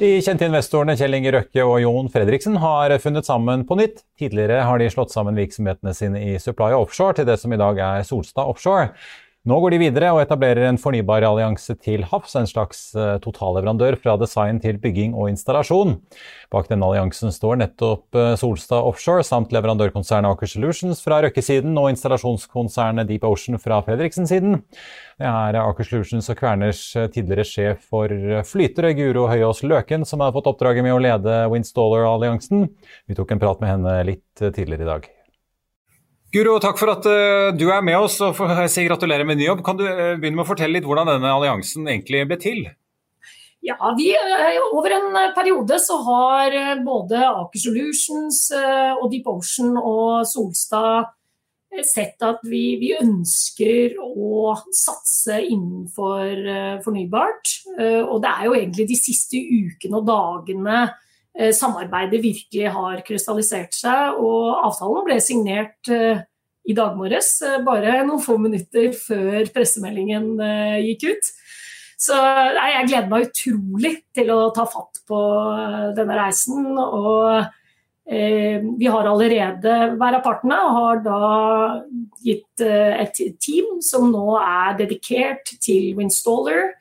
De kjente investorene Kjell Inge Røkke og Jon Fredriksen har funnet sammen på nytt. Tidligere har de slått sammen virksomhetene sine i Supply Offshore til det som i dag er Solstad Offshore. Nå går de videre og etablerer en fornybar allianse til havs, en slags eh, totalleverandør fra design til bygging og installasjon. Bak denne alliansen står nettopp eh, Solstad Offshore samt leverandørkonsernet Aker Solutions fra Røkke-siden og installasjonskonsernet Deep Ocean fra Fredriksen-siden. Det er Aker Solutions og Kverners eh, tidligere sjef for flytere, Guro Høyås Løken, som har fått oppdraget med å lede Windstaller-alliansen. Vi tok en prat med henne litt tidligere i dag. Guro, takk for at uh, du er med oss og får si gratulerer med ny jobb. Kan du uh, begynne med å fortelle litt hvordan denne alliansen egentlig ble til? Ja, vi, uh, Over en periode så har både Aker Solutions og Deep Ocean og Solstad sett at vi, vi ønsker å satse innenfor fornybart. Og det er jo egentlig de siste ukene og dagene Eh, samarbeidet virkelig har krystallisert seg. Og avtalen ble signert eh, i dag morges, eh, bare noen få minutter før pressemeldingen gikk ut. Så nei, jeg gleder meg utrolig til å ta fatt på denne reisen. Og eh, vi har allerede, hver av partene har da gitt eh, et team som nå er dedikert til Winstaller.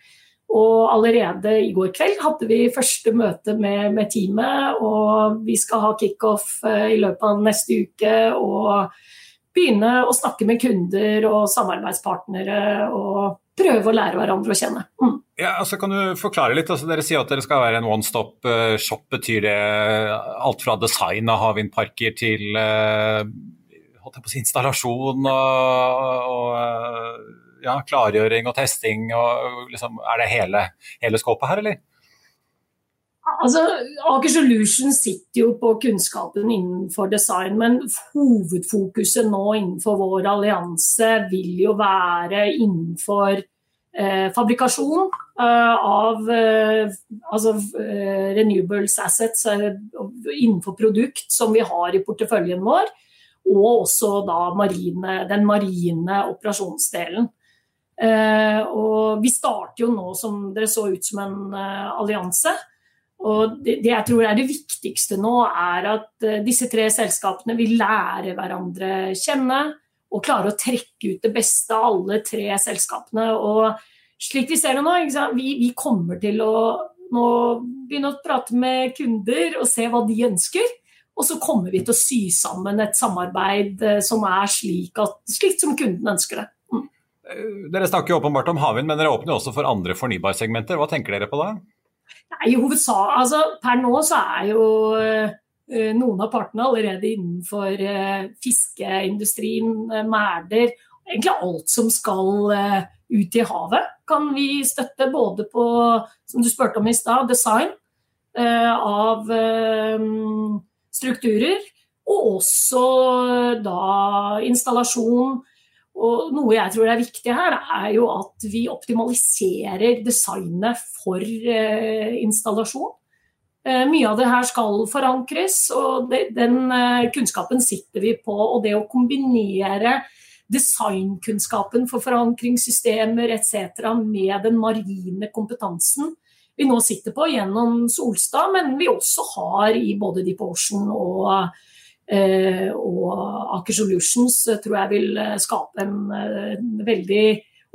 Og allerede i går kveld hadde vi første møte med, med teamet, og vi skal ha kickoff eh, i løpet av neste uke. Og begynne å snakke med kunder og samarbeidspartnere og prøve å lære hverandre å kjenne. Mm. Ja, altså Kan du forklare litt? Altså, dere sier at dere skal være en one stop eh, shop. Betyr det alt fra design av havvindparker til uh, installasjon og, og ja, klargjøring og testing? Og liksom, er det hele, hele skåpet her, eller? Altså, Aker Solution sitter jo på kunnskapen innenfor design, men hovedfokuset nå innenfor vår allianse vil jo være innenfor eh, fabrikasjon eh, av eh, altså, eh, renewables assets eh, innenfor produkt som vi har i porteføljen vår, og også da marine, den marine operasjonsdelen. Eh, og vi starter jo nå som dere så ut som en allianse. Og det, jeg tror er det viktigste nå, er at eh, disse tre selskapene vil lære hverandre kjenne og klare å trekke ut det beste av alle tre selskapene. Og slik vi ser det nå, vi, vi, kommer til å begynne å prate med kunder og se hva de ønsker. Og så kommer vi til å sy sammen et samarbeid som er slik, at, slik som kunden ønsker det. Dere snakker jo åpenbart om havvind, men dere åpner også for andre fornybarsegmenter. Hva tenker dere på da? Nei, hovedsak, altså, Per nå så er jo uh, noen av partene allerede innenfor uh, fiskeindustrien, uh, merder Egentlig alt som skal ut i havet, kan vi støtte både på, som du spurte om i stad, design av strukturer, og også da installasjon og noe jeg tror er viktig her, er jo at vi optimaliserer designet for eh, installasjon. Eh, mye av det her skal forankres, og den eh, kunnskapen sitter vi på. Og det å kombinere designkunnskapen for forankringssystemer etc. med den marine kompetansen vi nå sitter på gjennom Solstad, men vi også har i både Deep Ocean og og Aker Solutions eh, tror jeg vil eh, skape en veldig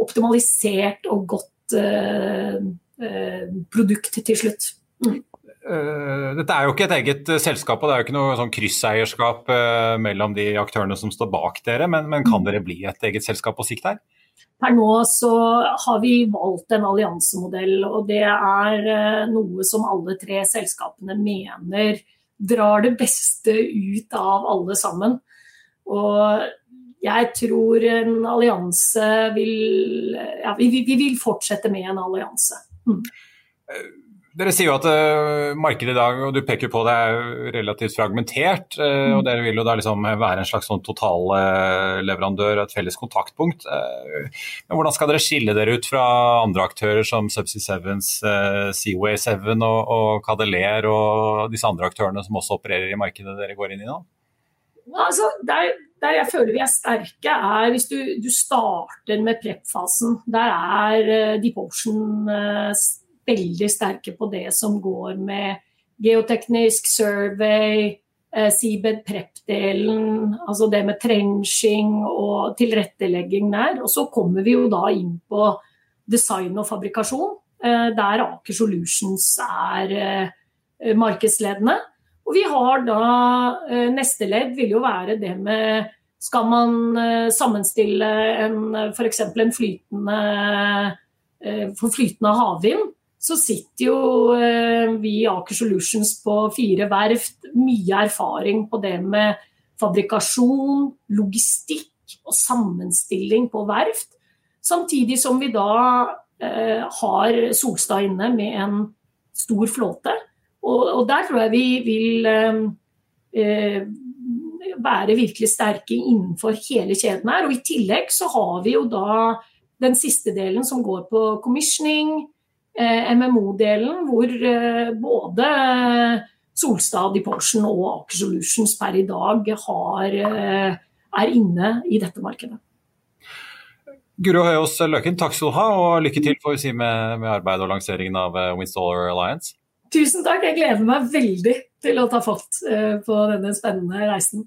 optimalisert og godt produkt til slutt. Mm. Dette er jo ikke et eget selskap og det er jo ikke noe sånn krysseierskap mellom de aktørene som står bak dere, men, men kan mm. dere bli et eget selskap på sikt her? Per nå så har vi valgt en alliansemodell, og det er noe som alle tre selskapene mener drar det beste ut av alle sammen. Og jeg tror en allianse vil Ja, vi, vi vil fortsette med en allianse. Mm. Dere sier jo at uh, markedet i dag, og du peker på det, er relativt fragmentert. Uh, mm. og Dere vil jo da liksom være en slags sånn totalleverandør, uh, et felles kontaktpunkt. men Hvordan skal dere skille dere ut fra andre aktører som Subsea Sevens, Seaway Seven og, og Cadeler og disse andre aktørene som også opererer i markedet dere går inn i nå? Altså, der, der, jeg føler vi er sterke, er hvis du, du starter med prep-fasen. Der er Deep Ocean veldig sterke på det som går med geoteknisk survey, eh, Seabed Prep-delen, altså det med trenching og tilrettelegging der. Og så kommer vi jo da inn på design og fabrikasjon, eh, der Aker Solutions er eh, markedsledende. Og vi har da Neste ledd vil jo være det med Skal man sammenstille f.eks. en flytende for flytende havvind, så sitter jo eh, vi i Aker Solutions på fire verft. Mye erfaring på det med fabrikasjon, logistikk og sammenstilling på verft. Samtidig som vi da eh, har Solstad inne med en stor flåte. Og, der tror jeg vi vil eh, være virkelig sterke innenfor hele kjeden her. Og i tillegg så har vi jo da den siste delen som går på commissioning, MMO-delen, hvor eh, både Solstad, Deportion og Aker Solutions per i dag har, eh, er inne i dette markedet. Guro Høyås Løken, takk skal du ha, og lykke til får vi si med, med arbeidet og lanseringen av Winstaller Alliance. Tusen takk, jeg gleder meg veldig til å ta fatt på denne spennende reisen.